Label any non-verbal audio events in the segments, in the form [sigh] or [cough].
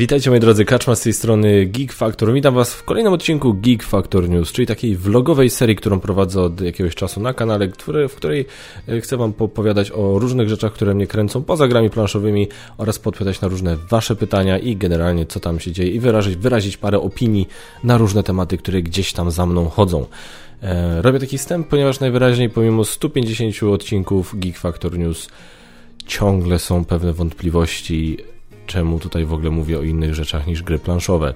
Witajcie moi drodzy, Kaczma z tej strony Geek Factor. Witam was w kolejnym odcinku Geek Factor News, czyli takiej vlogowej serii, którą prowadzę od jakiegoś czasu na kanale, które, w której e, chcę wam opowiadać o różnych rzeczach, które mnie kręcą poza grami planszowymi oraz podpowiadać na różne wasze pytania i generalnie co tam się dzieje i wyrazić, wyrazić parę opinii na różne tematy, które gdzieś tam za mną chodzą. E, robię taki wstęp, ponieważ najwyraźniej pomimo 150 odcinków Geek Factor News ciągle są pewne wątpliwości czemu tutaj w ogóle mówię o innych rzeczach niż gry planszowe.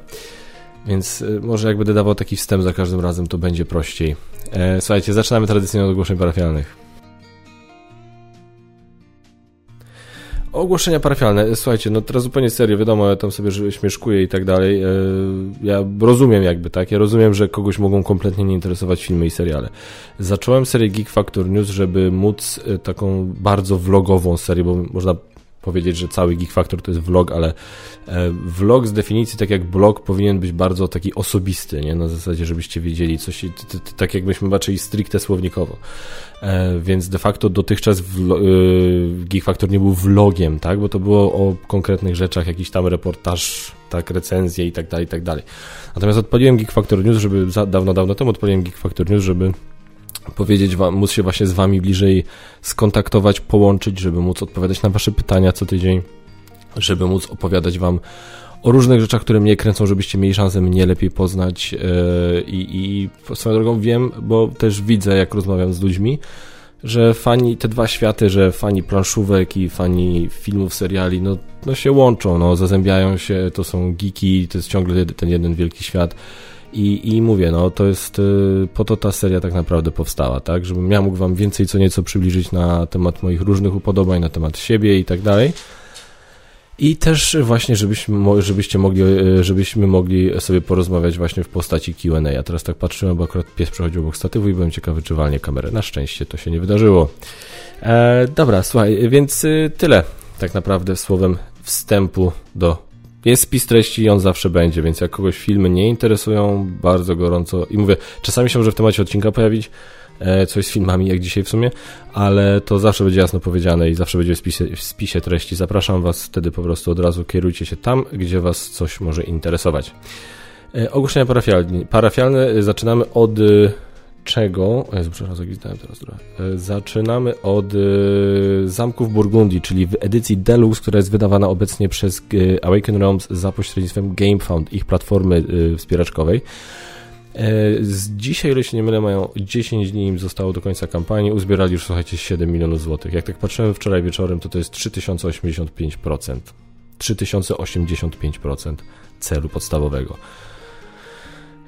Więc y, może jak będę dawał taki wstęp za każdym razem, to będzie prościej. E, słuchajcie, zaczynamy tradycyjnie od ogłoszeń parafialnych. Ogłoszenia parafialne. Słuchajcie, no teraz zupełnie serio, wiadomo, ja tam sobie śmieszkuję i tak dalej. E, ja rozumiem jakby, tak? Ja rozumiem, że kogoś mogą kompletnie nie interesować filmy i seriale. Zacząłem serię Geek Factor News, żeby móc e, taką bardzo vlogową serię, bo można powiedzieć, że cały Geek Factor to jest vlog, ale e, vlog z definicji, tak jak blog, powinien być bardzo taki osobisty, nie? Na zasadzie, żebyście wiedzieli coś, tak jakbyśmy patrzyli stricte słownikowo. E, więc de facto dotychczas e, Geek Factor nie był vlogiem, tak? Bo to było o konkretnych rzeczach, jakiś tam reportaż, tak, recenzje i tak dalej, i tak dalej. Natomiast odpaliłem Geek Factor News, żeby dawno, dawno temu odpaliłem Geek Factor News, żeby powiedzieć wam, móc się właśnie z wami bliżej skontaktować, połączyć, żeby móc odpowiadać na wasze pytania co tydzień, żeby móc opowiadać wam o różnych rzeczach, które mnie kręcą, żebyście mieli szansę mnie lepiej poznać yy, i swoją drogą wiem, bo też widzę, jak rozmawiam z ludźmi, że fani, te dwa światy, że fani planszówek i fani filmów, seriali, no, no się łączą, no, zazębiają się, to są geeki, to jest ciągle ten jeden wielki świat i, I mówię, no to jest, y, po to ta seria tak naprawdę powstała, tak? Żebym ja mógł wam więcej co nieco przybliżyć na temat moich różnych upodobań, na temat siebie i tak dalej. I też właśnie, żebyśmy, żebyście mogli, y, żebyśmy mogli sobie porozmawiać właśnie w postaci Q&A. Ja teraz tak patrzyłem, bo akurat pies przechodził obok statywu i byłem ciekawy, czy walnie kamerę. Na szczęście to się nie wydarzyło. E, dobra, słuchaj, więc y, tyle tak naprawdę słowem wstępu do jest spis treści i on zawsze będzie, więc jak kogoś filmy nie interesują, bardzo gorąco i mówię, czasami się może w temacie odcinka pojawić e, coś z filmami, jak dzisiaj w sumie, ale to zawsze będzie jasno powiedziane i zawsze będzie w spisie, w spisie treści. Zapraszam Was wtedy po prostu od razu kierujcie się tam, gdzie Was coś może interesować. E, ogłoszenia parafialne. parafialne. Zaczynamy od czego... Jezu, przepraszam, teraz trochę. E, zaczynamy od e, Zamków Burgundii, czyli w edycji Deluxe, która jest wydawana obecnie przez e, Awaken Realms za pośrednictwem GameFound, ich platformy wspieraczkowej. Z dzisiaj, ile się nie mylę, mają 10 dni im zostało do końca kampanii, uzbierali już, słuchajcie, 7 milionów złotych. Jak tak patrzyłem wczoraj wieczorem, to to jest 3085%. 3085% celu podstawowego.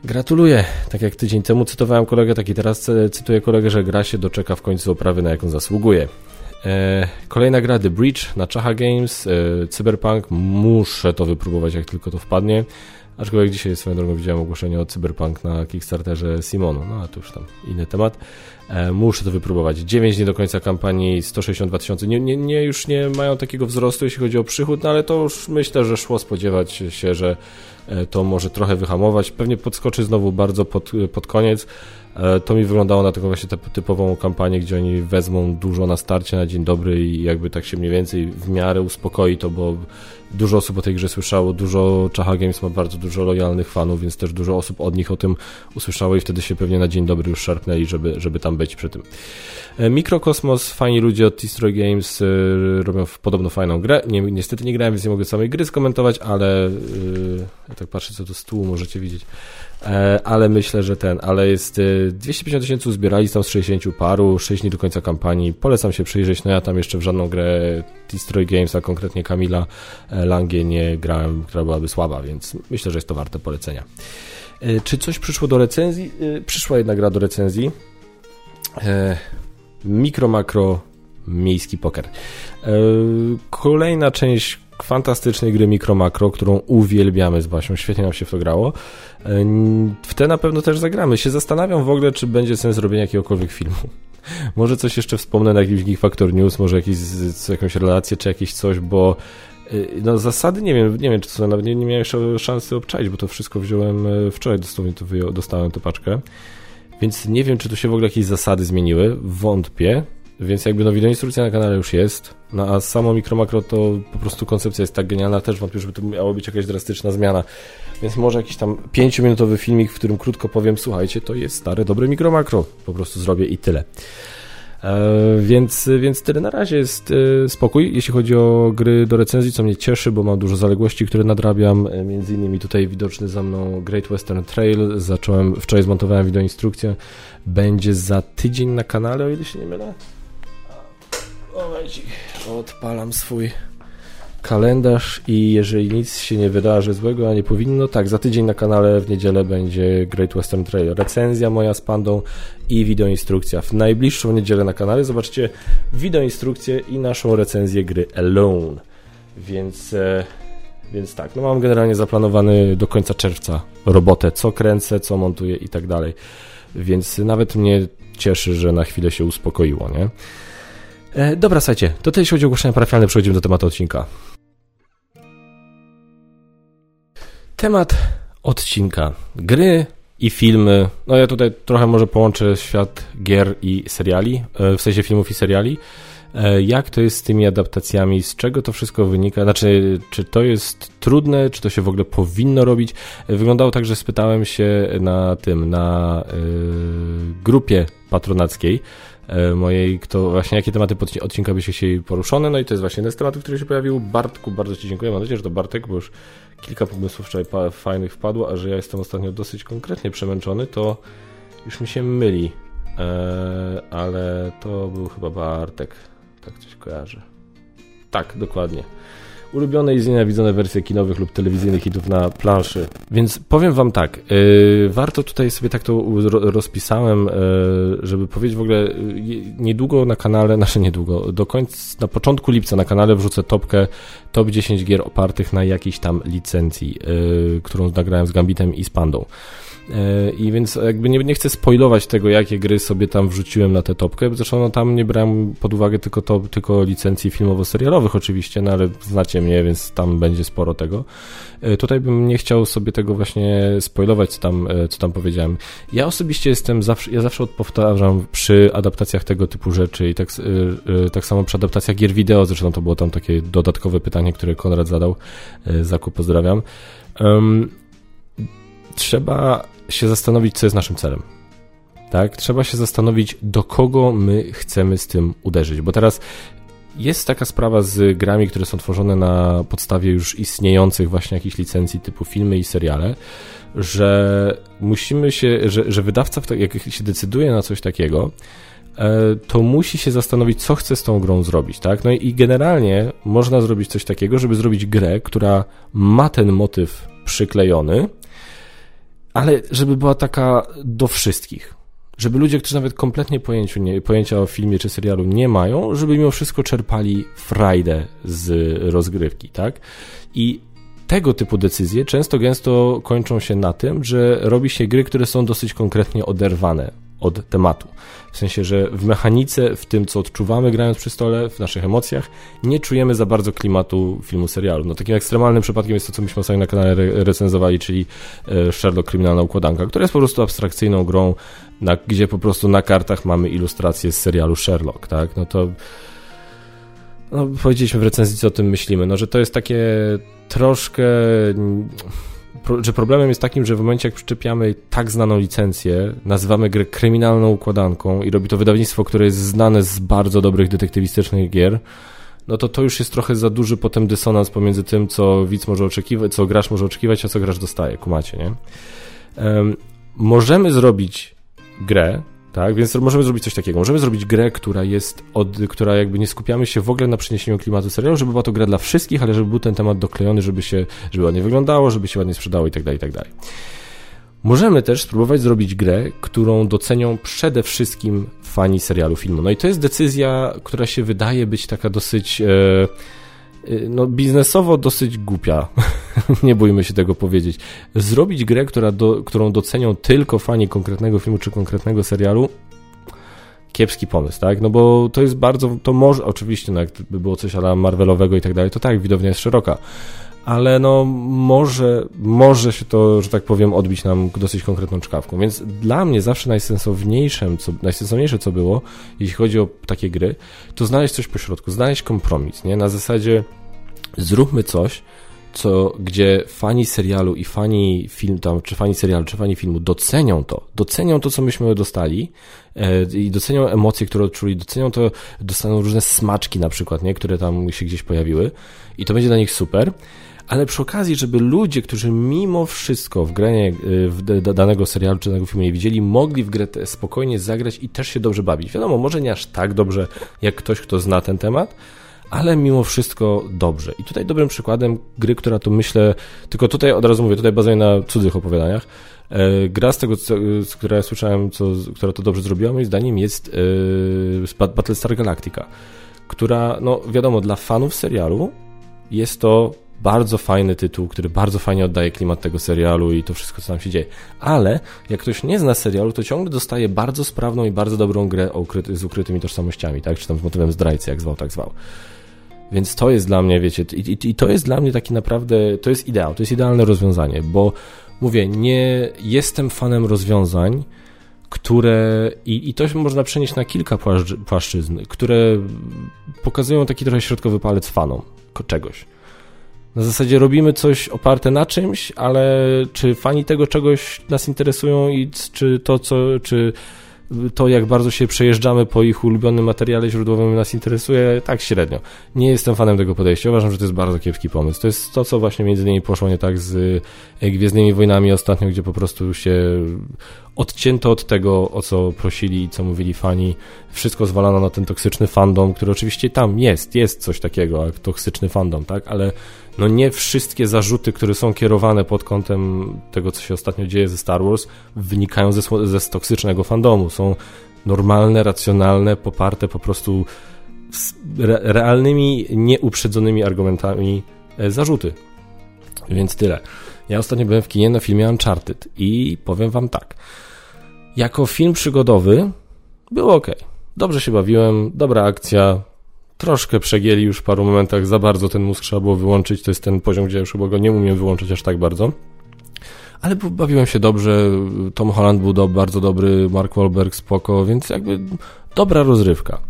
Gratuluję. Tak jak tydzień temu cytowałem kolegę, tak i teraz cytuję kolegę, że gra się doczeka w końcu oprawy, na jaką zasługuje. E, kolejna gra The Breach na Chaha Games, e, Cyberpunk, muszę to wypróbować jak tylko to wpadnie. Aczkolwiek dzisiaj swoją drogą widziałem ogłoszenie o Cyberpunk na Kickstarterze Simonu, no a to już tam inny temat. E, muszę to wypróbować. 9 dni do końca kampanii, 162 tysiące. Nie, nie, nie, już nie mają takiego wzrostu, jeśli chodzi o przychód, no ale to już myślę, że szło spodziewać się, że e, to może trochę wyhamować. Pewnie podskoczy znowu bardzo pod, pod koniec. E, to mi wyglądało na taką właśnie typową kampanię, gdzie oni wezmą dużo na starcie na dzień dobry i jakby tak się mniej więcej w miarę uspokoi to, bo dużo osób o tej grze słyszało, dużo Chaha Games ma bardzo dużo lojalnych fanów, więc też dużo osób od nich o tym usłyszało i wtedy się pewnie na dzień dobry już szarpnęli, żeby, żeby tam być przy tym. E, Mikrokosmos, fajni ludzie od T-Stroy Games e, robią podobno fajną grę. Nie, niestety nie grałem, więc nie mogę samej gry skomentować, ale yy, ja tak patrzę co to z tyłu możecie widzieć. Ale myślę, że ten, ale jest 250 tysięcy uzbierali tam z 60 paru, 6 dni do końca kampanii. Polecam się przyjrzeć, no ja tam jeszcze w żadną grę T-Stroy Games, a konkretnie Kamila Langie nie grałem, która byłaby słaba, więc myślę, że jest to warte polecenia. E, czy coś przyszło do recenzji? E, przyszła jedna gra do recenzji. E, mikro, makro, miejski poker. Kolejna część fantastycznej gry Mikro Makro, którą uwielbiamy z Basią, świetnie nam się w to grało. W te na pewno też zagramy. Się zastanawiam w ogóle, czy będzie sens robienia jakiegokolwiek filmu. [laughs] Może coś jeszcze wspomnę na jakimś Geek Factor News, może jakieś, jakąś relację, czy jakieś coś, bo y, no zasady nie wiem, nie wiem czy to nawet nie, nie miałem szansy obczaić, bo to wszystko wziąłem y, wczoraj, dosłownie to wyjął, dostałem tę paczkę. Więc nie wiem, czy tu się w ogóle jakieś zasady zmieniły. Wątpię. Więc jakby no wideoinstrukcja na kanale już jest, no a samo mikro makro to po prostu koncepcja jest tak genialna, też wątpię, żeby to miało być jakaś drastyczna zmiana. Więc może jakiś tam 5-minutowy filmik, w którym krótko powiem, słuchajcie, to jest stare, dobre mikro makro, po prostu zrobię i tyle. E, więc, więc tyle na razie jest e, spokój, jeśli chodzi o gry do recenzji, co mnie cieszy, bo mam dużo zaległości, które nadrabiam. E, między innymi tutaj widoczny za mną Great Western Trail. Zacząłem, wczoraj zmontowałem wideoinstrukcję. Będzie za tydzień na kanale, o ile się nie mylę. Momencik, odpalam swój kalendarz i jeżeli nic się nie wydarzy złego, a nie powinno, tak, za tydzień na kanale w niedzielę będzie Great Western Trail. Recenzja moja z pandą i wideoinstrukcja. W najbliższą niedzielę na kanale zobaczcie wideoinstrukcję i naszą recenzję gry Alone. Więc, e, więc tak, no mam generalnie zaplanowany do końca czerwca robotę, co kręcę, co montuję i tak dalej. Więc nawet mnie cieszy, że na chwilę się uspokoiło, nie? E, dobra, słuchajcie, to tyle jeśli chodzi o ogłoszenia parafialne, przechodzimy do tematu odcinka. Temat odcinka. Gry i filmy. No ja tutaj trochę może połączę świat gier i seriali, e, w sensie filmów i seriali. E, jak to jest z tymi adaptacjami? Z czego to wszystko wynika? Znaczy, czy to jest trudne? Czy to się w ogóle powinno robić? E, wyglądało tak, że spytałem się na tym, na yy, grupie patronackiej mojej, kto właśnie jakie tematy odcinka by się chcieli poruszone. No i to jest właśnie jeden z tematów, który się pojawił. Bartku, bardzo Ci dziękuję. Mam nadzieję, że to Bartek, bo już kilka pomysłów wczoraj fajnych wpadło, a że ja jestem ostatnio dosyć konkretnie przemęczony, to już mi się myli. Eee, ale to był chyba Bartek. Tak coś kojarzę. Tak, dokładnie ulubione i znienawidzone wersje kinowych lub telewizyjnych hitów na planszy. Więc powiem wam tak, yy, warto tutaj sobie tak to rozpisałem, yy, żeby powiedzieć w ogóle, yy, niedługo na kanale, [laughs] nasze niedługo, do końca, na początku lipca na kanale wrzucę topkę top 10 gier opartych na jakiejś tam licencji, którą nagrałem z Gambitem i z Pandą. E, I więc jakby nie, nie chcę spoilować tego, jakie gry sobie tam wrzuciłem na tę topkę. Zresztą no, tam nie brałem pod uwagę tylko, to, tylko licencji filmowo-serialowych oczywiście, no ale znacie mnie, więc tam będzie sporo tego. E, tutaj bym nie chciał sobie tego właśnie spoilować, co tam, e, co tam powiedziałem. Ja osobiście jestem zawsze, ja zawsze powtarzam przy adaptacjach tego typu rzeczy i tak, tak samo przy adaptacjach gier wideo, zresztą to było tam takie dodatkowe pytanie, które Konrad zadał. Zakup pozdrawiam. Um, trzeba się zastanowić, co jest naszym celem. Tak? Trzeba się zastanowić, do kogo my chcemy z tym uderzyć, bo teraz jest taka sprawa z grami, które są tworzone na podstawie już istniejących właśnie jakichś licencji typu filmy i seriale, że musimy się, że, że wydawca, jak się decyduje na coś takiego, e, to musi się zastanowić, co chce z tą grą zrobić, tak? No i generalnie można zrobić coś takiego, żeby zrobić grę, która ma ten motyw przyklejony, ale żeby była taka do wszystkich. Żeby ludzie, którzy nawet kompletnie pojęciu nie, pojęcia o filmie czy serialu nie mają, żeby mimo wszystko czerpali frajdę z rozgrywki, tak? I tego typu decyzje często gęsto kończą się na tym, że robi się gry, które są dosyć konkretnie oderwane od tematu. W sensie, że w mechanice, w tym co odczuwamy grając przy stole, w naszych emocjach, nie czujemy za bardzo klimatu filmu, serialu. No takim ekstremalnym przypadkiem jest to, co myśmy ostatnio na kanale re recenzowali, czyli e, Sherlock Kryminalna Układanka, która jest po prostu abstrakcyjną grą, na, gdzie po prostu na kartach mamy ilustracje z serialu Sherlock, tak? No to no, powiedzieliśmy w recenzji, co o tym myślimy, no, że to jest takie troszkę że problemem jest takim, że w momencie jak przyczepiamy tak znaną licencję, nazywamy grę kryminalną układanką i robi to wydawnictwo, które jest znane z bardzo dobrych detektywistycznych gier, no to to już jest trochę za duży potem dysonans pomiędzy tym, co widz może oczekiwać, co grasz może oczekiwać, a co grasz dostaje, kumacie, nie? Um, możemy zrobić grę, tak? Więc możemy zrobić coś takiego. Możemy zrobić grę, która jest, od, która jakby nie skupiamy się w ogóle na przeniesieniu klimatu serialu, żeby była to gra dla wszystkich, ale żeby był ten temat doklejony, żeby się, żeby ładnie wyglądało, żeby się ładnie sprzedało i tak dalej, i tak dalej. Możemy też spróbować zrobić grę, którą docenią przede wszystkim fani serialu filmu. No i to jest decyzja, która się wydaje być taka dosyć e, no, biznesowo dosyć głupia. [laughs] nie bójmy się tego powiedzieć. Zrobić grę, która do, którą docenią tylko fani konkretnego filmu czy konkretnego serialu, kiepski pomysł, tak? No bo to jest bardzo, to może, oczywiście, no jakby było coś ala Marvelowego i tak dalej, to tak, widownia jest szeroka, ale no może, może się to, że tak powiem, odbić nam dosyć konkretną czkawką. Więc dla mnie zawsze najsensowniejszym, co, najsensowniejsze co było, jeśli chodzi o takie gry, to znaleźć coś pośrodku, znaleźć kompromis, nie? Na zasadzie zróbmy coś, co, gdzie fani serialu i fani film tam, czy fani serialu, czy fani filmu docenią to, docenią to, co myśmy dostali e, i docenią emocje, które odczuli, docenią to, dostaną różne smaczki na przykład, nie, które tam się gdzieś pojawiły i to będzie dla nich super, ale przy okazji, żeby ludzie, którzy mimo wszystko w granie w danego serialu czy danego filmu nie widzieli, mogli w grę spokojnie zagrać i też się dobrze bawić. Wiadomo, może nie aż tak dobrze, jak ktoś, kto zna ten temat, ale mimo wszystko dobrze. I tutaj dobrym przykładem gry, która to myślę, tylko tutaj od razu mówię, tutaj bazuje na cudzych opowiadaniach, e, gra z tego, co, z której ja słyszałem, co, która to dobrze zrobiła, moim zdaniem jest e, Battlestar Galactica, która, no wiadomo, dla fanów serialu jest to bardzo fajny tytuł, który bardzo fajnie oddaje klimat tego serialu i to wszystko, co tam się dzieje. Ale jak ktoś nie zna serialu, to ciągle dostaje bardzo sprawną i bardzo dobrą grę ukryty, z ukrytymi tożsamościami, tak? Czy tam z motywem zdrajcy, jak zwał, tak zwał. Więc to jest dla mnie, wiecie, i, i, i, to jest dla mnie taki naprawdę, to jest ideał, to jest idealne rozwiązanie, bo mówię, nie jestem fanem rozwiązań, które, i, i to można przenieść na kilka płaszczyzn, które pokazują taki trochę środkowy palec fanom czegoś. Na zasadzie robimy coś oparte na czymś, ale czy fani tego czegoś nas interesują i czy to, co, czy to, jak bardzo się przejeżdżamy po ich ulubionym materiale źródłowym nas interesuje, tak średnio. Nie jestem fanem tego podejścia, uważam, że to jest bardzo kiepski pomysł. To jest to, co właśnie między innymi poszło nie tak z e, Gwiezdnymi Wojnami ostatnio, gdzie po prostu się odcięto od tego, o co prosili i co mówili fani. Wszystko zwalano na ten toksyczny fandom, który oczywiście tam jest, jest coś takiego, jak toksyczny fandom, tak, ale no nie wszystkie zarzuty, które są kierowane pod kątem tego, co się ostatnio dzieje ze Star Wars, wynikają ze, ze toksycznego fandomu. Są normalne, racjonalne, poparte po prostu re, realnymi, nieuprzedzonymi argumentami e, zarzuty. Więc tyle. Ja ostatnio byłem w kinie na filmie Uncharted i powiem wam tak. Jako film przygodowy było ok. Dobrze się bawiłem, dobra akcja, troszkę przegięli już w paru momentach, za bardzo ten mózg trzeba było wyłączyć, to jest ten poziom, gdzie już chyba go nie umiem wyłączyć aż tak bardzo. Ale bawiłem się dobrze, Tom Holland był do, bardzo dobry, Mark Wahlberg spoko, więc jakby dobra rozrywka.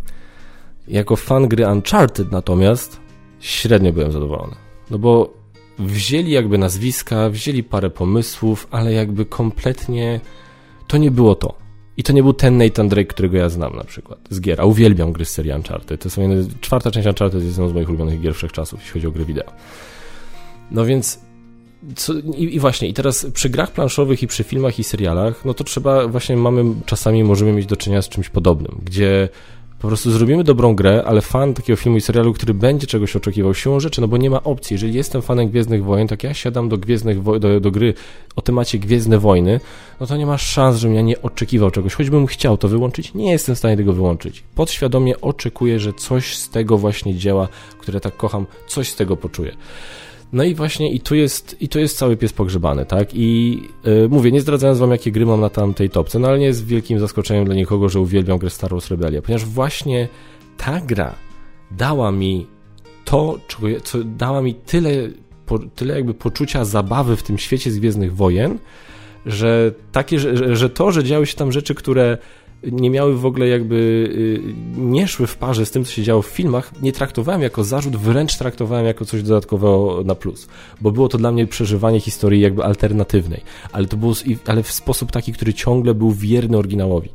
Jako fan gry Uncharted natomiast średnio byłem zadowolony. No bo wzięli jakby nazwiska, wzięli parę pomysłów, ale jakby kompletnie to nie było to. I to nie był ten Nathan Drake, którego ja znam na przykład z gier, a uwielbiam gry z serii Uncharted. To są jedne, czwarta część Uncharted jest jedną z moich ulubionych gier wszechczasów, jeśli chodzi o gry wideo. No więc co, i, i, właśnie, i teraz przy grach planszowych i przy filmach i serialach, no to trzeba, właśnie mamy, czasami możemy mieć do czynienia z czymś podobnym, gdzie po prostu zrobimy dobrą grę, ale fan takiego filmu i serialu, który będzie czegoś oczekiwał siłą rzeczy, no bo nie ma opcji. Jeżeli jestem fanem Gwiezdnych Wojen, tak ja siadam do, Gwiezdnych Wo do, do gry o temacie Gwiezdne Wojny, no to nie ma szans, żebym ja nie oczekiwał czegoś. Choćbym chciał to wyłączyć, nie jestem w stanie tego wyłączyć. Podświadomie oczekuję, że coś z tego właśnie działa, które tak kocham, coś z tego poczuję. No i właśnie i tu jest, i tu jest cały pies pogrzebany, tak? I yy, mówię, nie zdradzając wam, jakie gry mam na tamtej topce, no ale nie jest wielkim zaskoczeniem dla nikogo, że uwielbiam grę Star Wars Rebellia, ponieważ właśnie ta gra dała mi to, co dała mi tyle, po, tyle jakby poczucia zabawy w tym świecie z Gwiezdnych Wojen, że takie, że, że to, że działy się tam rzeczy, które nie miały w ogóle jakby, y, nie szły w parze z tym, co się działo w filmach, nie traktowałem jako zarzut, wręcz traktowałem jako coś dodatkowego na plus, bo było to dla mnie przeżywanie historii jakby alternatywnej, ale to było, ale w sposób taki, który ciągle był wierny oryginałowi.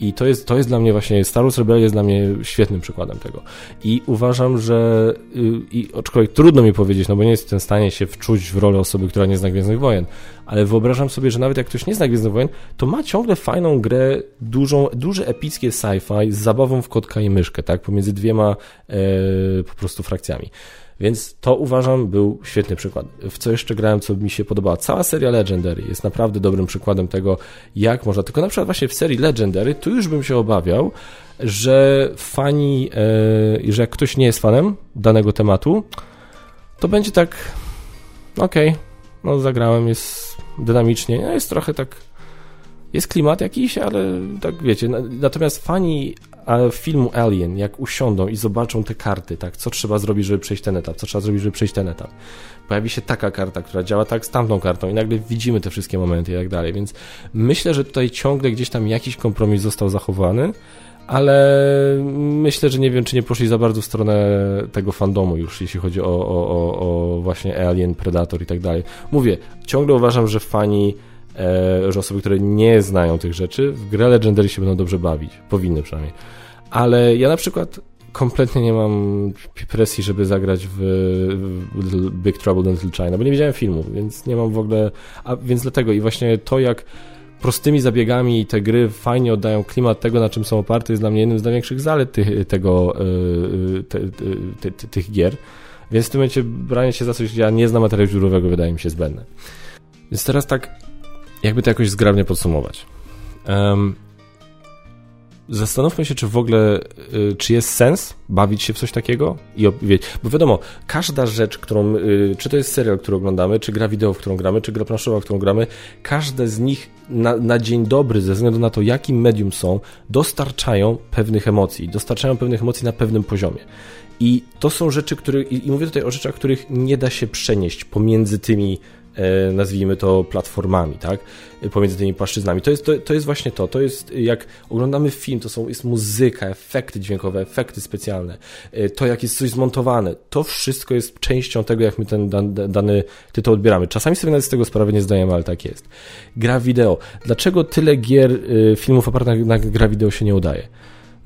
I to jest, to jest dla mnie właśnie, Star Wars Rebellion jest dla mnie świetnym przykładem tego. I uważam, że, y, i aczkolwiek trudno mi powiedzieć, no bo nie jestem w stanie się wczuć w rolę osoby, która nie zna Gwiezdnych Wojen, ale wyobrażam sobie, że nawet jak ktoś nie zna Gwiezdnych Wojen, to ma ciągle fajną grę, dużą, duże epickie sci-fi z zabawą w kotka i myszkę, tak, pomiędzy dwiema e, po prostu frakcjami. Więc to uważam był świetny przykład. W co jeszcze grałem, co mi się podobała? Cała seria Legendary jest naprawdę dobrym przykładem tego, jak można. Tylko na przykład właśnie w serii Legendary, tu już bym się obawiał, że fani, e, że jak ktoś nie jest fanem danego tematu, to będzie tak, okej, okay, no zagrałem, jest dynamicznie, no jest trochę tak Jest klimat jakiś, ale tak wiecie. Natomiast fani filmu Alien, jak usiądą i zobaczą te karty, tak, co trzeba zrobić, żeby przejść ten etap, co trzeba zrobić, żeby przejść ten etap. Pojawi się taka karta, która działa tak z tamtą kartą i nagle widzimy te wszystkie momenty i tak dalej, więc myślę, że tutaj ciągle gdzieś tam jakiś kompromis został zachowany, ale myślę, że nie wiem, czy nie poszli za bardzo w stronę tego fandomu już, jeśli chodzi o, o, o, o właśnie Alien, Predator i tak dalej. Mówię, ciągle uważam, że fani że osoby, które nie znają tych rzeczy, w grę Legendary się będą dobrze bawić. Powinny przynajmniej. Ale ja na przykład kompletnie nie mam presji, żeby zagrać w, w Big Trouble in Little China, bo nie widziałem filmu, więc nie mam w ogóle... A więc dlatego i właśnie to, jak prostymi zabiegami te gry fajnie oddają klimat tego, na czym są oparte, jest dla mnie jednym z największych zalet tych, tego, e, e, te, te, te, tych gier. Więc w tym momencie branie się za coś, ja nie znam materiału źródłowego, wydaje mi się zbędne. Więc teraz tak, jakby to jakoś zgrabnie podsumować. Um, zastanówmy się, czy w ogóle, y, czy jest sens bawić się w coś takiego i bo wiadomo, każda rzecz, którą, y, czy to jest serial, który oglądamy, czy gra wideo, w którą gramy, czy gra planszowa, w którą gramy, każde z nich na, na dzień dobry, ze względu na to, jakim medium są, dostarczają pewnych emocji, dostarczają pewnych emocji na pewnym poziomie. I to są rzeczy, które, i mówię tutaj o rzeczach, których nie da się przenieść pomiędzy tymi nazwijmy to platformami, tak? Pomiędzy tymi płaszczyznami. To jest, to, to jest właśnie to. To jest jak oglądamy film, to są, jest muzyka, efekty dźwiękowe, efekty specjalne, e, to jak jest coś zmontowane. To wszystko jest częścią tego, jak my ten dan, dany tytuł odbieramy. Czasami sobie nawet z tego sprawy nie zdajemy, ale tak jest. Gra wideo. Dlaczego tyle gier, e, filmów opartych na, na gra wideo się nie udaje?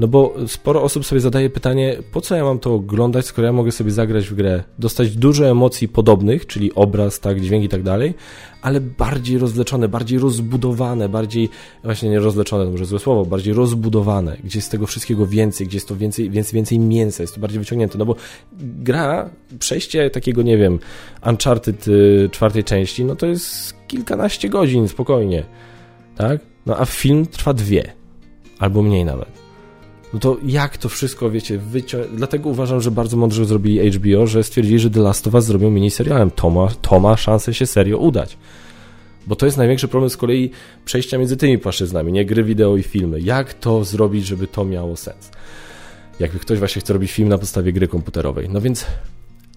No bo sporo osób sobie zadaje pytanie, po co ja mam to oglądać, skoro ja mogę sobie zagrać w grę, dostać dużo emocji podobnych, czyli obraz, tak, dźwięk i tak dalej, ale bardziej rozleczone, bardziej rozbudowane, bardziej, właśnie nie rozleczone, to może złe słowo, bardziej rozbudowane, gdzie jest tego wszystkiego więcej, gdzie jest to więcej, więcej, więcej mięsa, jest to bardziej wyciągnięte, no bo gra, przejście takiego, nie wiem, Uncharted y, czwartej części, no to jest kilkanaście godzin, spokojnie, tak? No a film trwa dwie, albo mniej nawet no to jak to wszystko, wiecie, wyciąć... Dlatego uważam, że bardzo mądrze zrobili HBO, że stwierdzili, że The Last of Us zrobią miniserialem. To ma, to ma szansę się serio udać. Bo to jest największy problem z kolei przejścia między tymi płaszczyznami, nie gry wideo i filmy. Jak to zrobić, żeby to miało sens? Jakby ktoś właśnie chce robić film na podstawie gry komputerowej. No więc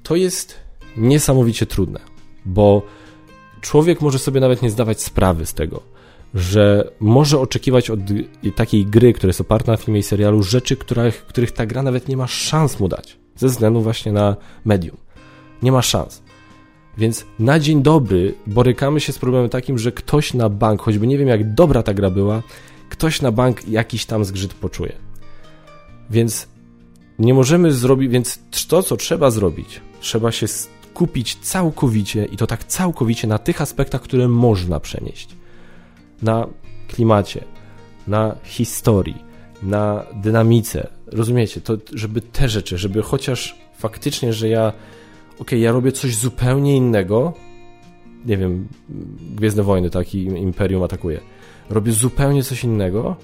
to jest niesamowicie trudne, bo człowiek może sobie nawet nie zdawać sprawy z tego, że może oczekiwać od takiej gry, która jest oparta na filmie i serialu, rzeczy, których, których ta gra nawet nie ma szans mu dać, ze względu właśnie na medium. Nie ma szans. Więc na dzień dobry borykamy się z problemem takim, że ktoś na bank, choćby nie wiem jak dobra ta gra była, ktoś na bank jakiś tam zgrzyt poczuje. Więc nie możemy zrobić, więc to, co trzeba zrobić, trzeba się skupić całkowicie i to tak całkowicie na tych aspektach, które można przenieść na klimacie, na historii, na dynamice. Rozumiecie? To, żeby te rzeczy, żeby chociaż faktycznie, że ja ok, ja robię coś zupełnie innego, nie wiem, Gwiezdne Wojny, tak, i Imperium atakuje. Robię zupełnie coś innego,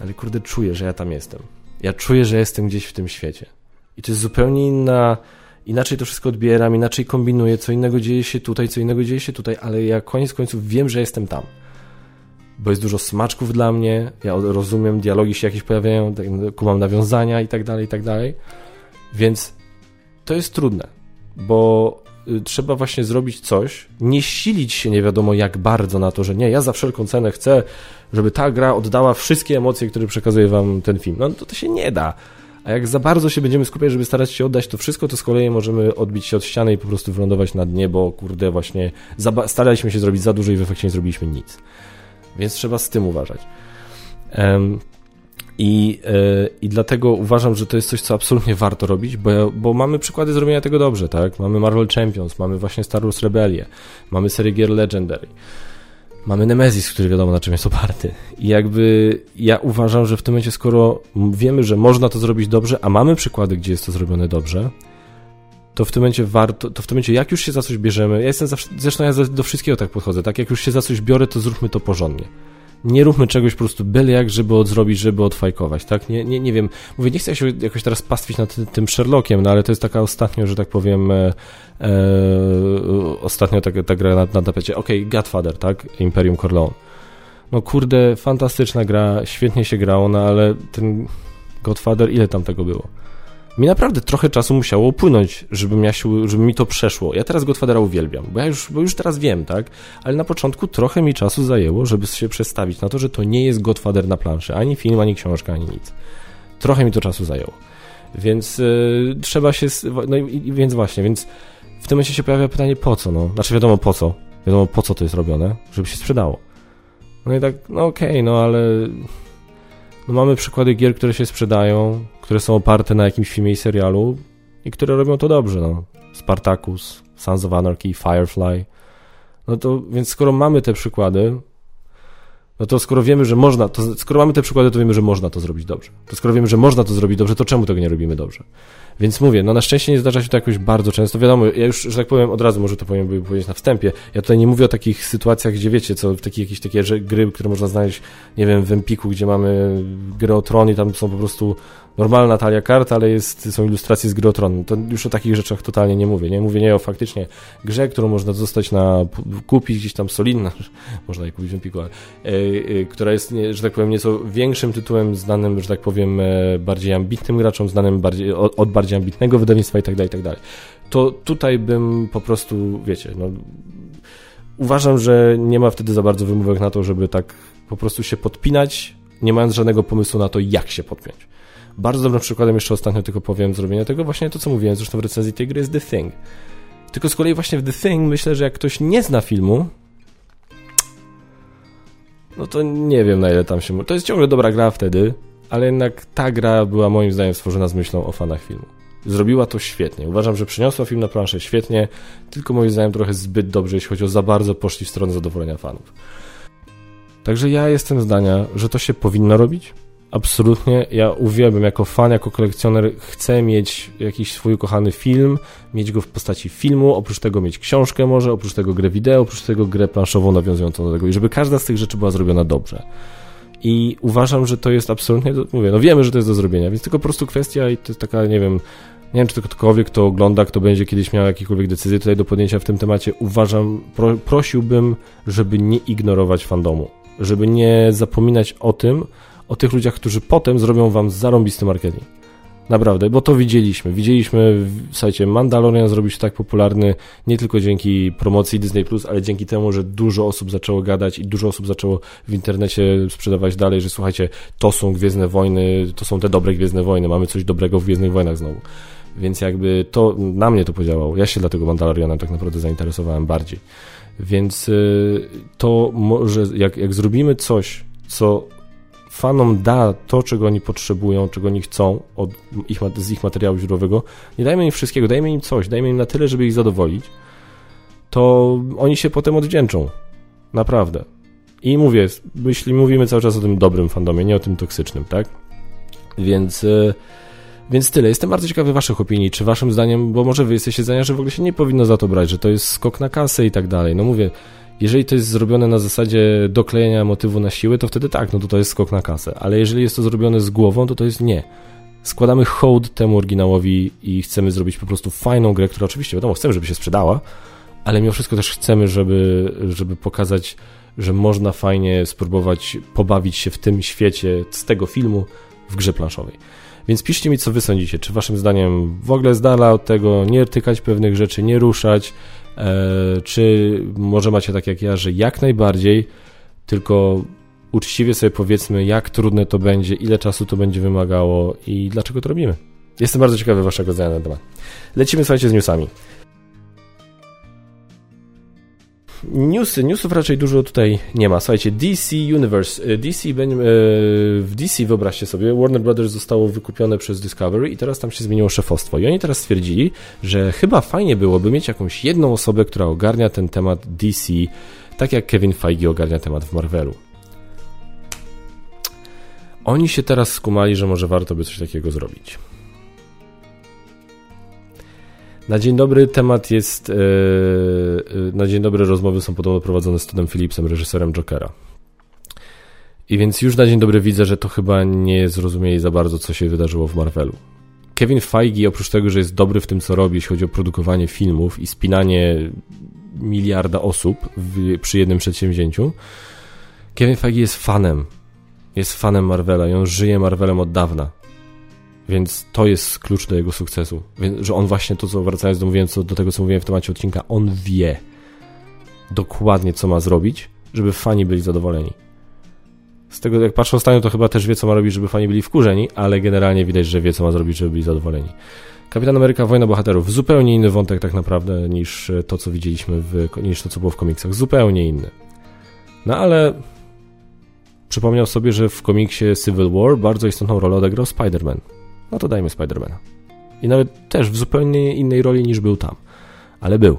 ale kurde, czuję, że ja tam jestem. Ja czuję, że jestem gdzieś w tym świecie. I to jest zupełnie inna, inaczej to wszystko odbieram, inaczej kombinuję, co innego dzieje się tutaj, co innego dzieje się tutaj, ale ja koniec końców wiem, że jestem tam bo jest dużo smaczków dla mnie, ja rozumiem, dialogi się jakieś pojawiają, tak, kumam nawiązania i tak dalej, i tak dalej. Więc to jest trudne, bo y, trzeba właśnie zrobić coś, nie silić się nie wiadomo jak bardzo na to, że nie, ja za wszelką cenę chcę, żeby ta gra oddała wszystkie emocje, które przekazuje wam ten film. No to to się nie da. A jak za bardzo się będziemy skupiać, żeby starać się oddać to wszystko, to z kolei możemy odbić się od ściany i po prostu wylądować na dnie, bo kurde właśnie staraliśmy się zrobić za dużo i w efekcie nie zrobiliśmy nic więc trzeba z tym uważać. I, yy, I dlatego uważam, że to jest coś, co absolutnie warto robić, bo, bo mamy przykłady zrobienia tego dobrze, tak? Mamy Marvel Champions, mamy właśnie Star Wars Rebellię, mamy serię gier Legendary, mamy Nemesis, który wiadomo na czym jest oparty. I jakby ja uważam, że w tym momencie, skoro wiemy, że można to zrobić dobrze, a mamy przykłady, gdzie jest to zrobione dobrze, to w tym momencie warto, to w tym momencie jak już się za coś bierzemy, ja jestem zawsze, zresztą ja do wszystkiego tak podchodzę, tak jak już się za coś biorę, to zróbmy to porządnie. Nie róbmy czegoś po prostu byle jak, żeby odrobić, żeby odfajkować, tak? Nie, nie, nie wiem, mówię, nie chcę się jakoś teraz pastwić nad tym Sherlockiem, no ale to jest taka ostatnio, że tak powiem, e, e, ostatnio ta, ta gra na, na tapecie, okej, okay, Godfather, tak? Imperium Corleone no kurde, fantastyczna gra, świetnie się grało, no ale ten Godfather, ile tam tego było? Mi naprawdę trochę czasu musiało upłynąć, żeby, ja się, żeby mi to przeszło. Ja teraz Godfathera uwielbiam, bo ja już, bo już teraz wiem, tak? Ale na początku trochę mi czasu zajęło, żeby się przestawić na to, że to nie jest Godfather na planszy. Ani film, ani książka, ani nic. Trochę mi to czasu zajęło. Więc yy, trzeba się... No i, więc właśnie, więc w tym momencie się pojawia pytanie po co, no? Znaczy wiadomo po co. Wiadomo po co to jest robione, żeby się sprzedało. No i tak, no okej, okay, no ale no mamy przykłady gier, które się sprzedają, które są oparte na jakimś filmie i serialu i które robią to dobrze, no. Spartacus, Sons of Anarchy, Firefly. No to, więc skoro mamy te przykłady, no to skoro wiemy, że można, to skoro mamy te przykłady, to wiemy, że można to zrobić dobrze. To skoro wiemy, że można to zrobić dobrze, to czemu tego nie robimy dobrze? Więc mówię, no na szczęście nie zdarza się to jakoś bardzo często. Wiadomo, ja już, że tak powiem, od razu może to powiem powiedzieć na wstępie. Ja tutaj nie mówię o takich sytuacjach, gdzie wiecie, co w takich jakieś takie gry, które można znaleźć, nie wiem, w Empiku, gdzie mamy grę o tron i tam są po prostu normalna talia kart, ale jest, są ilustracje z gry. To już o takich rzeczach totalnie nie mówię. Nie mówię nie o faktycznie grze, którą można zostać na, kupić gdzieś tam solidna, [laughs] można je kupić w Empiku, ale, e, e, która jest, nie, że tak powiem, nieco większym tytułem, znanym, że tak powiem, e, bardziej ambitnym graczom, znanym bardziej, od, od bardziej ambitnego wydawnictwa i tak dalej, i tak dalej. To tutaj bym po prostu, wiecie, no, uważam, że nie ma wtedy za bardzo wymówek na to, żeby tak po prostu się podpinać, nie mając żadnego pomysłu na to, jak się podpiąć. Bardzo dobrym przykładem, jeszcze ostatnio tylko powiem, zrobienia tego, właśnie to, co mówiłem zresztą w recenzji tej gry, jest The Thing. Tylko z kolei właśnie w The Thing myślę, że jak ktoś nie zna filmu, no to nie wiem na ile tam się... To jest ciągle dobra gra wtedy, ale jednak ta gra była moim zdaniem stworzona z myślą o fanach filmu. Zrobiła to świetnie. Uważam, że przyniosła film na planszę świetnie, tylko moim zdaniem trochę zbyt dobrze, jeśli chodzi o za bardzo poszli w stronę zadowolenia fanów. Także ja jestem zdania, że to się powinno robić. Absolutnie. Ja uwielbiam jako fan, jako kolekcjoner chcę mieć jakiś swój ukochany film, mieć go w postaci filmu, oprócz tego mieć książkę może, oprócz tego grę wideo, oprócz tego grę planszową nawiązującą do tego i żeby każda z tych rzeczy była zrobiona dobrze. I uważam, że to jest absolutnie, mówię, no wiemy, że to jest do zrobienia, więc tylko po prostu kwestia i to jest taka, nie wiem, nie wiem, czy to ktokolwiek, kto ogląda, kto będzie kiedyś miał jakiekolwiek decyzje tutaj do podjęcia w tym temacie, uważam, pro, prosiłbym, żeby nie ignorować fandomu, żeby nie zapominać o tym, o tych ludziach, którzy potem zrobią wam zarąbisty marketing. Naprawdę, bo to widzieliśmy. Widzieliśmy, słuchajcie, Mandalorian zrobił się tak popularny nie tylko dzięki promocji Disney+, ale dzięki temu, że dużo osób zaczęło gadać i dużo osób zaczęło w internecie sprzedawać dalej, że słuchajcie, to są Gwiezdne Wojny, to są te dobre Gwiezdne Wojny, mamy coś dobrego w Gwiezdnych Wojnach znowu. Więc jakby to, na mnie to podziałało. Ja się dlatego Mandalorianem tak naprawdę zainteresowałem bardziej. Więc y, to może, jak, jak zrobimy coś, co fanom da to, czego oni potrzebują, czego oni chcą od ich, z ich materiału źródłowego, nie dajmy im wszystkiego, dajmy im coś, dajmy im na tyle, żeby ich zadowolić, to oni się potem odwdzięczą. Naprawdę. I mówię, jeśli mówimy cały czas o tym dobrym fandomie, nie o tym toksycznym, tak? Więc, e, więc tyle. Jestem bardzo ciekawy waszych opinii, czy waszym zdaniem, bo może wy jesteście zdania, że w ogóle się nie powinno za to brać, że to jest skok na kasę i tak dalej. No mówię, jeżeli to jest zrobione na zasadzie doklejenia motywu na siłę, to wtedy tak, no to to jest skok na kasę. Ale jeżeli jest to zrobione z głową, to to jest nie. Składamy hołd temu oryginałowi i chcemy zrobić po prostu fajną grę, która oczywiście, wiadomo, chcemy, żeby się sprzedała, ale mimo wszystko też chcemy, żeby, żeby pokazać, że można fajnie spróbować pobawić się w tym świecie z tego filmu w grze planszowej. Więc piszcie mi, co wy sądzicie. Czy waszym zdaniem w ogóle z dala od tego nie tykać pewnych rzeczy, nie ruszać, czy może macie tak jak ja, że jak najbardziej, tylko uczciwie sobie powiedzmy, jak trudne to będzie, ile czasu to będzie wymagało i dlaczego to robimy. Jestem bardzo ciekawy waszego zdania na temat. Lecimy, słuchajcie, z newsami. Newsy, newsów raczej dużo tutaj nie ma. Słuchajcie, DC Universe. E, DC, e, w DC wyobraźcie sobie, Warner Brothers zostało wykupione przez Discovery i teraz tam się zmieniło szefostwo. I oni teraz stwierdzili, że chyba fajnie byłoby mieć jakąś jedną osobę, która ogarnia ten temat DC, tak jak Kevin Feige ogarnia temat w Marvelu. Oni się teraz skumali, że może warto by coś takiego zrobić. Na dzień dobry temat jest. Yy, na dzień dobry rozmowy są podobno prowadzone z Toddem Phillipsem, reżyserem Jokera. I więc już na dzień dobry widzę, że to chyba nie zrozumieli za bardzo, co się wydarzyło w Marvelu. Kevin Feige, oprócz tego, że jest dobry w tym, co robi, jeśli chodzi o produkowanie filmów i spinanie miliarda osób w, przy jednym przedsięwzięciu, Kevin Feige jest fanem. Jest fanem Marvela i on żyje Marvelem od dawna. Więc to jest klucz do jego sukcesu. Więc, że on właśnie to, co wracając do, co, do tego, co mówiłem w temacie odcinka, on wie dokładnie, co ma zrobić, żeby fani byli zadowoleni. Z tego, jak patrzę ostatnio, to chyba też wie, co ma robić, żeby fani byli wkurzeni, ale generalnie widać, że wie, co ma zrobić, żeby byli zadowoleni. Kapitan Ameryka Wojna Bohaterów. Zupełnie inny wątek tak naprawdę niż to, co widzieliśmy, w, niż to, co było w komiksach. Zupełnie inny. No ale przypomniał sobie, że w komiksie Civil War bardzo istotną rolę odegrał Spider-Man. No to dajmy Spider-Mana. I nawet też w zupełnie innej roli niż był tam. Ale był.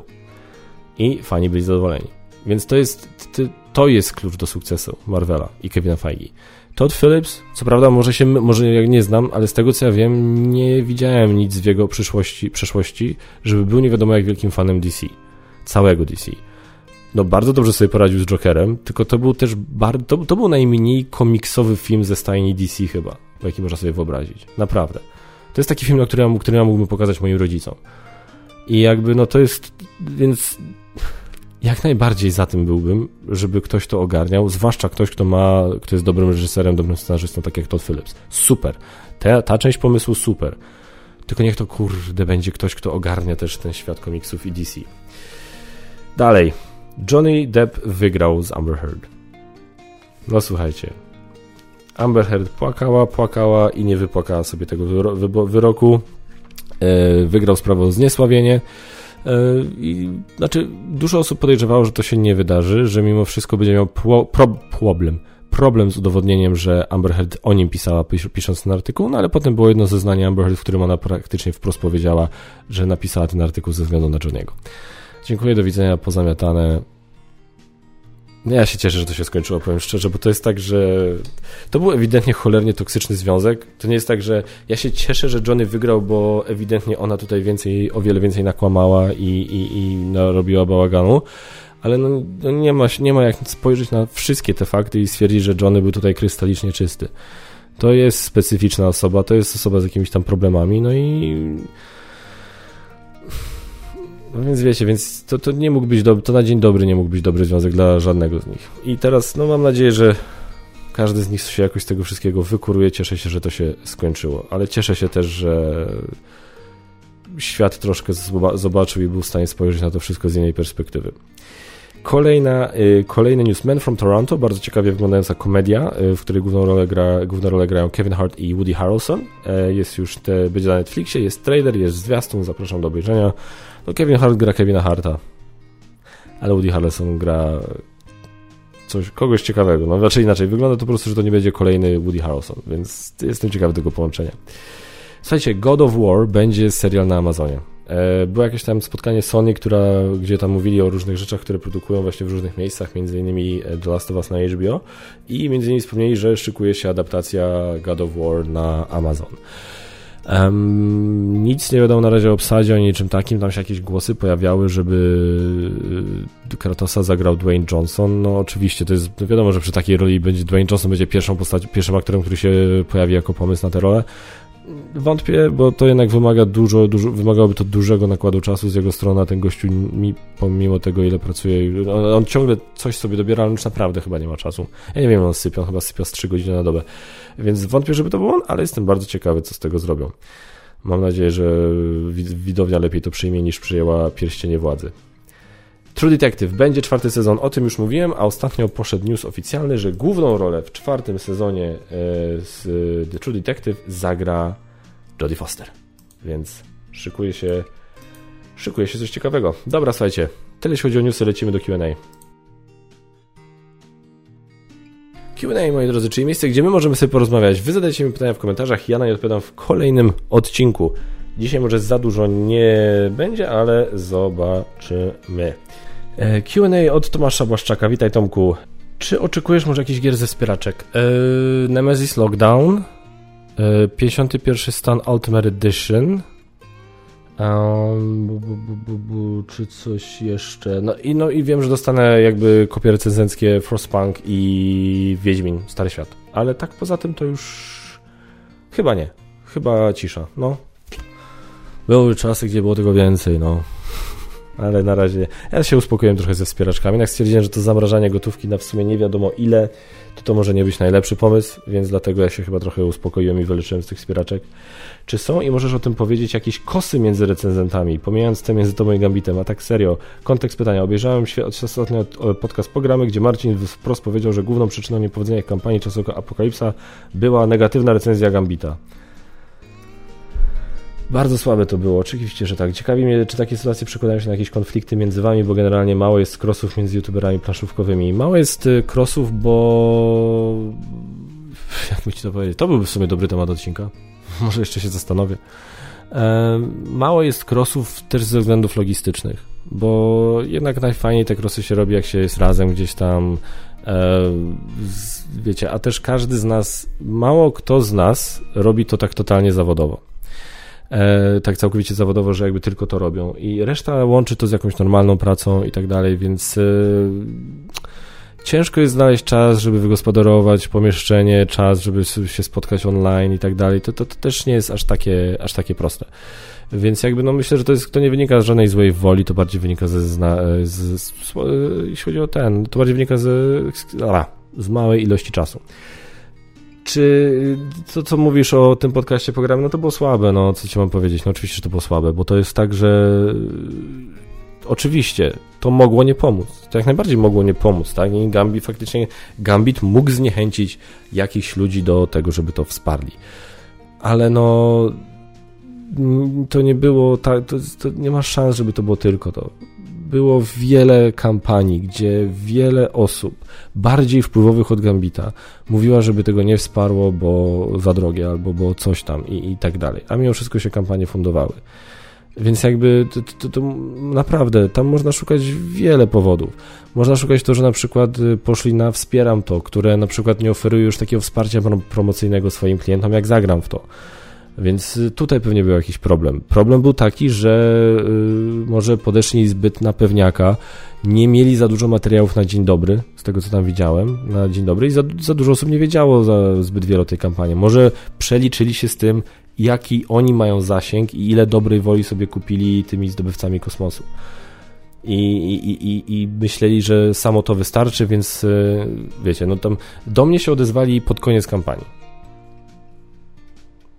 I fani byli zadowoleni. Więc to jest, to jest klucz do sukcesu Marvela i Kevina Feige. Todd Phillips, co prawda może się, może jak nie znam, ale z tego co ja wiem, nie widziałem nic w jego przyszłości, przeszłości, żeby był nie wiadomo jak wielkim fanem DC. Całego DC. No bardzo dobrze sobie poradził z Jokerem, tylko to był też bardzo, to, to był najmniej komiksowy film ze stajni DC chyba, jaki można sobie wyobrazić. Naprawdę. To jest taki film, który ja, który ja mógłbym pokazać moim rodzicom. I jakby, no to jest, więc jak najbardziej za tym byłbym, żeby ktoś to ogarniał, zwłaszcza ktoś, kto ma, kto jest dobrym reżyserem, dobrym scenarzystą, tak jak Todd Phillips. Super. Ta, ta część pomysłu super. Tylko niech to kurde będzie ktoś, kto ogarnia też ten świat komiksów i DC. Dalej. Johnny Depp wygrał z Amber Heard. No słuchajcie. Amber Heard płakała, płakała i nie wypłakała sobie tego wyroku. E, wygrał sprawę o zniesławienie. E, I, znaczy, dużo osób podejrzewało, że to się nie wydarzy, że mimo wszystko będzie miał pro, problem. Problem z udowodnieniem, że Amber Heard o nim pisała, pisząc ten artykuł, no ale potem było jedno zeznanie Amber Heard, w którym ona praktycznie wprost powiedziała, że napisała ten artykuł ze względu na Johniego. Dziękuję, do widzenia, pozamiatane. Ja się cieszę, że to się skończyło, powiem szczerze, bo to jest tak, że to był ewidentnie cholernie toksyczny związek. To nie jest tak, że ja się cieszę, że Johnny wygrał, bo ewidentnie ona tutaj więcej, o wiele więcej nakłamała i, i, i narobiła bałaganu, ale no, no nie, ma, nie ma jak spojrzeć na wszystkie te fakty i stwierdzić, że Johnny był tutaj krystalicznie czysty. To jest specyficzna osoba, to jest osoba z jakimiś tam problemami, no i no więc wiecie, więc to, to nie mógł być dobry, to na dzień dobry nie mógł być dobry związek dla żadnego z nich. I teraz, no mam nadzieję, że każdy z nich się jakoś z tego wszystkiego wykuruje. Cieszę się, że to się skończyło, ale cieszę się też, że świat troszkę zobaczył i był w stanie spojrzeć na to wszystko z innej perspektywy. Kolejna, y, kolejny news Men from Toronto, bardzo ciekawie wyglądająca komedia, y, w której główną rolę, gra, główną rolę grają Kevin Hart i Woody Harrelson. Y, jest już, te, będzie na Netflixie, jest trailer, jest zwiastun, zapraszam do obejrzenia. No Kevin Hart gra Kevina Harta, ale Woody Harrelson gra coś, kogoś ciekawego. No raczej inaczej, wygląda to po prostu, że to nie będzie kolejny Woody Harrelson, więc jestem ciekawy tego połączenia. Słuchajcie, God of War będzie serial na Amazonie. E, było jakieś tam spotkanie Sony, która, gdzie tam mówili o różnych rzeczach, które produkują właśnie w różnych miejscach, między innymi The Last of Us na HBO i między innymi wspomnieli, że szykuje się adaptacja God of War na Amazon. Um, nic nie wiadomo na razie o obsadzie, o niczym takim. Tam się jakieś głosy pojawiały, żeby e, Kratosa zagrał Dwayne Johnson. No oczywiście, to jest no wiadomo, że przy takiej roli będzie Dwayne Johnson będzie pierwszą postacią, pierwszym aktorem, który się pojawi jako pomysł na tę rolę. Wątpię, bo to jednak wymaga dużo, dużo, wymagałoby to dużego nakładu czasu z jego strony, a ten gościu mi, pomimo tego, ile pracuje, on, on, ciągle coś sobie dobiera, ale już naprawdę chyba nie ma czasu. Ja nie wiem, on sypia, on chyba sypia z 3 godziny na dobę. Więc wątpię, żeby to był on, ale jestem bardzo ciekawy, co z tego zrobią. Mam nadzieję, że widownia lepiej to przyjmie niż przyjęła pierścienie władzy. True Detective będzie czwarty sezon, o tym już mówiłem, a ostatnio poszedł news oficjalny, że główną rolę w czwartym sezonie e, z The True Detective zagra Jodie Foster. Więc szykuje się szykuje się coś ciekawego. Dobra, słuchajcie, tyle jeśli chodzi o newsy, lecimy do Q&A. Q&A, moi drodzy, czyli miejsce, gdzie my możemy sobie porozmawiać. Wy zadajcie mi pytania w komentarzach, ja na nie odpowiadam w kolejnym odcinku. Dzisiaj może za dużo nie będzie, ale zobaczymy. E, Q&A od Tomasza Błaszczaka. Witaj Tomku. Czy oczekujesz może jakiś gier ze wspieraczek? Yy, Nemesis Lockdown, yy, 51 stan Ultimate Edition, um, bu, bu, bu, czy coś jeszcze? No i, no i wiem, że dostanę jakby kopie recenzenckie Frostpunk i Wiedźmin, Stary Świat. Ale tak poza tym to już chyba nie. Chyba cisza, no. Były czasy, gdzie było tego więcej, no. ale na razie ja się uspokoiłem trochę ze wspieraczkami. Jak stwierdziłem, że to zamrażanie gotówki na w sumie nie wiadomo ile, to to może nie być najlepszy pomysł, więc dlatego ja się chyba trochę uspokoiłem i wyleczyłem z tych wspieraczek. Czy są i możesz o tym powiedzieć jakieś kosy między recenzentami, pomijając te między tobą i Gambitem, a tak serio, kontekst pytania. Obejrzałem ostatnio podcast programy, gdzie Marcin wprost powiedział, że główną przyczyną niepowodzenia kampanii czasu Apokalipsa była negatywna recenzja Gambita. Bardzo słabe to było, oczywiście, że tak. Ciekawi mnie, czy takie sytuacje przekładają się na jakieś konflikty między wami, bo generalnie mało jest crossów między youtuberami planszówkowymi. Mało jest y, crossów, bo... Jak ci to powiedzieć? To byłby w sumie dobry temat odcinka. [laughs] Może jeszcze się zastanowię. Mało jest crossów też ze względów logistycznych, bo jednak najfajniej te crossy się robi, jak się jest razem gdzieś tam. Wiecie, a też każdy z nas, mało kto z nas robi to tak totalnie zawodowo e, tak całkowicie zawodowo, że jakby tylko to robią. I reszta łączy to z jakąś normalną pracą i tak dalej, więc e, ciężko jest znaleźć czas, żeby wygospodarować pomieszczenie, czas, żeby się spotkać online i tak dalej. To, to, to też nie jest aż takie, aż takie proste. Więc jakby no myślę, że to, jest, to nie wynika z żadnej złej woli, to bardziej wynika ze, z, z, z, jeśli chodzi o ten, to bardziej wynika z, z, z małej ilości czasu. Czy to, co mówisz o tym podcaście programie, no to było słabe, no co ci mam powiedzieć? No oczywiście, że to było słabe, bo to jest tak, że oczywiście to mogło nie pomóc. To jak najbardziej mogło nie pomóc, tak? I Gambit faktycznie, Gambit mógł zniechęcić jakichś ludzi do tego, żeby to wsparli. Ale no to nie było, tak, to, to nie ma szans, żeby to było tylko to było wiele kampanii, gdzie wiele osób, bardziej wpływowych od Gambita, mówiła, żeby tego nie wsparło, bo za drogie albo bo coś tam i, i tak dalej. A mimo wszystko się kampanie fundowały. Więc jakby to, to, to, naprawdę tam można szukać wiele powodów. Można szukać to, że na przykład y, poszli na wspieram to, które na przykład nie oferuje już takiego wsparcia promocyjnego swoim klientom, jak zagram w to. Więc y, tutaj pewnie był jakiś problem. Problem był taki, że y, może podeszli zbyt na pewniaka, nie mieli za dużo materiałów na dzień dobry, z tego co tam widziałem, na dzień dobry i za, za dużo osób nie wiedziało za zbyt wiele o tej kampanii. Może przeliczyli się z tym, jaki oni mają zasięg i ile dobrej woli sobie kupili tymi zdobywcami kosmosu. I, i, i, i myśleli, że samo to wystarczy, więc y, wiecie, no tam do mnie się odezwali pod koniec kampanii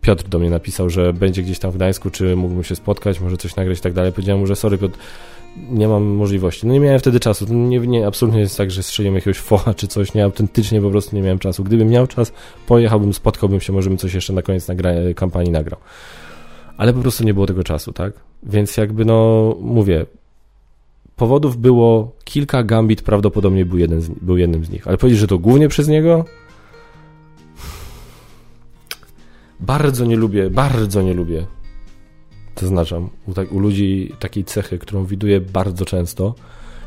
Piotr do mnie napisał, że będzie gdzieś tam w Gdańsku, czy mógłbym się spotkać, może coś nagrać i tak dalej. Powiedziałem mu, że sorry Piotr, nie mam możliwości. No nie miałem wtedy czasu. Nie, nie, absolutnie jest tak, że strzeliłem jakiegoś focha czy coś. Nie, autentycznie po prostu nie miałem czasu. Gdybym miał czas, pojechałbym, spotkałbym się, może bym coś jeszcze na koniec nagra- kampanii nagrał. Ale po prostu nie było tego czasu, tak? Więc jakby no, mówię, powodów było kilka, Gambit prawdopodobnie był, jeden z, był jednym z nich. Ale powiedzieć, że to głównie przez niego? Bardzo nie lubię, bardzo nie lubię, zaznaczam, u, tak, u ludzi takiej cechy, którą widuję bardzo często,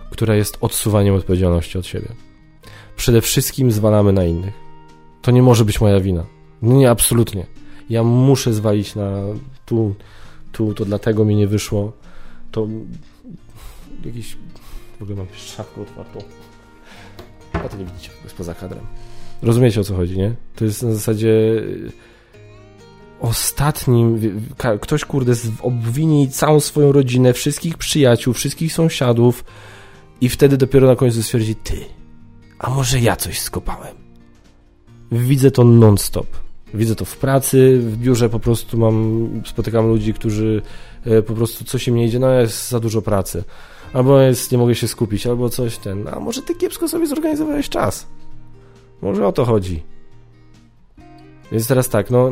która jest odsuwaniem odpowiedzialności od siebie. Przede wszystkim zwalamy na innych. To nie może być moja wina. No nie, absolutnie. Ja muszę zwalić na tu, tu, to dlatego mi nie wyszło. To jakiś... W ogóle mam szafkę otwartą. A to nie widzicie, jest poza kadrem. Rozumiecie o co chodzi, nie? To jest na zasadzie ostatnim, ktoś kurde obwini całą swoją rodzinę, wszystkich przyjaciół, wszystkich sąsiadów i wtedy dopiero na końcu stwierdzi, ty, a może ja coś skopałem. Widzę to non-stop. Widzę to w pracy, w biurze po prostu mam, spotykam ludzi, którzy e, po prostu coś im nie idzie, no jest za dużo pracy. Albo jest, nie mogę się skupić, albo coś ten, a może ty kiepsko sobie zorganizowałeś czas. Może o to chodzi. Więc teraz tak, no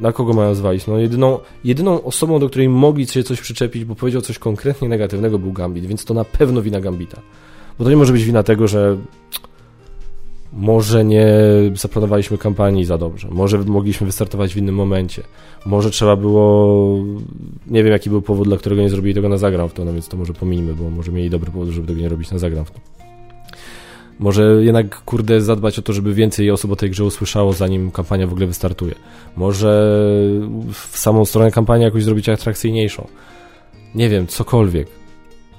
na kogo mają zwalić? No jedyną, jedyną osobą, do której mogli się coś przyczepić, bo powiedział coś konkretnie negatywnego był Gambit, więc to na pewno wina Gambita. Bo to nie może być wina tego, że może nie zaplanowaliśmy kampanii za dobrze, może mogliśmy wystartować w innym momencie, może trzeba było, nie wiem jaki był powód, dla którego nie zrobili tego na to, no więc to może pominimy, bo może mieli dobry powód, żeby tego nie robić na to. Może jednak, kurde, zadbać o to, żeby więcej osób o tej grze usłyszało, zanim kampania w ogóle wystartuje. Może w samą stronę kampanii jakoś zrobić atrakcyjniejszą. Nie wiem, cokolwiek.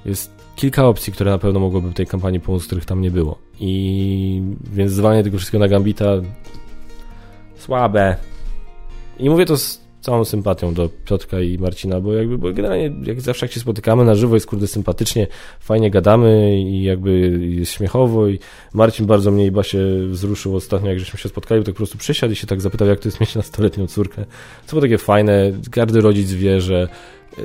Jest kilka opcji, które na pewno mogłyby w tej kampanii pomóc, których tam nie było. I więc zwalenie tego wszystkiego na Gambita słabe. I mówię to z całą sympatią do Piotrka i Marcina, bo jakby bo generalnie jak zawsze jak się spotykamy na żywo jest kurde sympatycznie, fajnie gadamy i jakby jest śmiechowo i Marcin bardzo mnie i Basie wzruszył ostatnio, jak żeśmy się spotkali, bo tak po prostu przysiadł i się tak zapytał, jak to jest mieć nastoletnią córkę. Co było takie fajne, każdy rodzic wie, że y,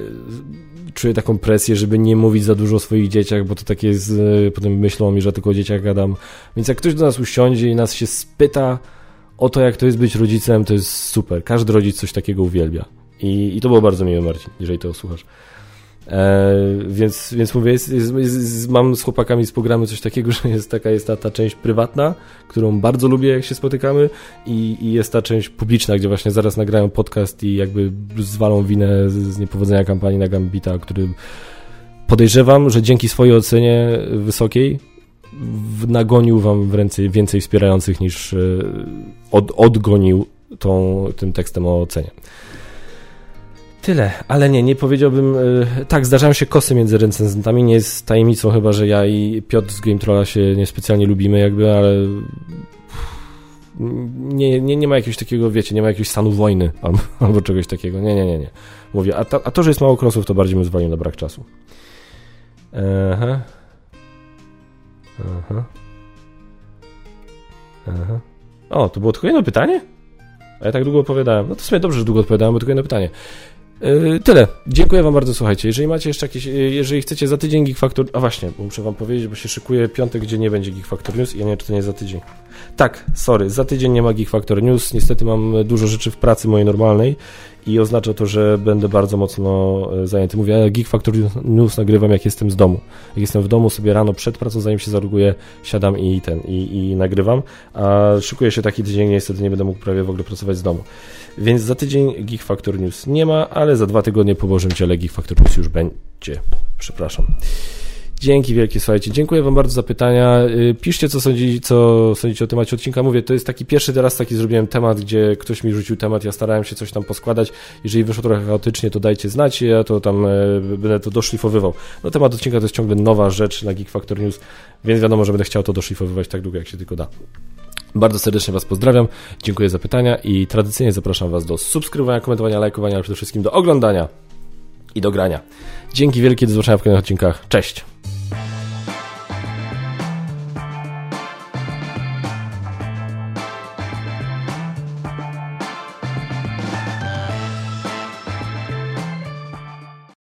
czuję taką presję, żeby nie mówić za dużo o swoich dzieciach, bo to takie jest, y, potem myślą mi, że tylko o dzieciach gadam. Więc jak ktoś do nas usiądzie i nas się spyta, o to, jak to jest być rodzicem, to jest super. Każdy rodzic coś takiego uwielbia. I, i to było bardzo miłe, Marcin, jeżeli to słuchasz. E, więc, więc mówię, jest, jest, jest, mam z chłopakami z programu coś takiego, [laughs] że jest taka jest ta, ta część prywatna, którą bardzo lubię, jak się spotykamy, i, i jest ta część publiczna, gdzie właśnie zaraz nagrają podcast i jakby zwalą winę z, z niepowodzenia kampanii na Gambita, który podejrzewam, że dzięki swojej ocenie wysokiej nagonił wam w ręce więcej wspierających niż e, od, odgonił tą, tym tekstem o ocenie. Tyle, ale nie, nie powiedziałbym. E, tak, zdarzają się kosy między recenzentami. Nie jest tajemnicą chyba, że ja i Piotr z Game Trolla się niespecjalnie lubimy, jakby, ale nie, nie, nie ma jakiegoś takiego, wiecie, nie ma jakiegoś stanu wojny [laughs] albo, albo czegoś takiego. Nie, nie, nie, nie. Mówię, a, a to, że jest mało krosów, to bardziej bym zwalił na brak czasu. Aha. Aha. Aha. O, to było tylko jedno pytanie? A ja tak długo opowiadałem. No to w sumie dobrze, że długo odpowiadałem, bo tylko jedno pytanie. Yy, tyle. Dziękuję Wam bardzo, słuchajcie. Jeżeli macie jeszcze jakieś, yy, jeżeli chcecie za tydzień Geek Factor, a właśnie, muszę Wam powiedzieć, bo się szykuje piątek, gdzie nie będzie Geek Factor News i ja nie wiem, czy to nie za tydzień. Tak, sorry, za tydzień nie ma Geek Factor News. Niestety mam dużo rzeczy w pracy mojej normalnej i oznacza to, że będę bardzo mocno e, zajęty. Mówię, ja Geek Factor News nagrywam jak jestem z domu. Jak jestem w domu sobie rano przed pracą, zanim się zaroguję, siadam i ten, i, i nagrywam, a szykuję się taki tydzień, niestety nie będę mógł prawie w ogóle pracować z domu. Więc za tydzień Geek Factor News nie ma, ale za dwa tygodnie po Bożym Ciele Geek Factor News już będzie. Przepraszam. Dzięki wielkie, słuchajcie. Dziękuję Wam bardzo za pytania. Y, piszcie, co, sądzi, co sądzicie o temacie odcinka. Mówię, to jest taki pierwszy teraz taki zrobiłem temat, gdzie ktoś mi rzucił temat, ja starałem się coś tam poskładać. Jeżeli wyszło trochę chaotycznie, to dajcie znać, ja to tam e, będę to doszlifowywał. No temat odcinka to jest ciągle nowa rzecz na Geek Factor News, więc wiadomo, że będę chciał to doszlifowywać tak długo, jak się tylko da. Bardzo serdecznie Was pozdrawiam, dziękuję za pytania i tradycyjnie zapraszam Was do subskrybowania, komentowania, lajkowania, ale przede wszystkim do oglądania i do grania. Dzięki wielkie, do zobaczenia w kolejnych odcinkach. Cześć!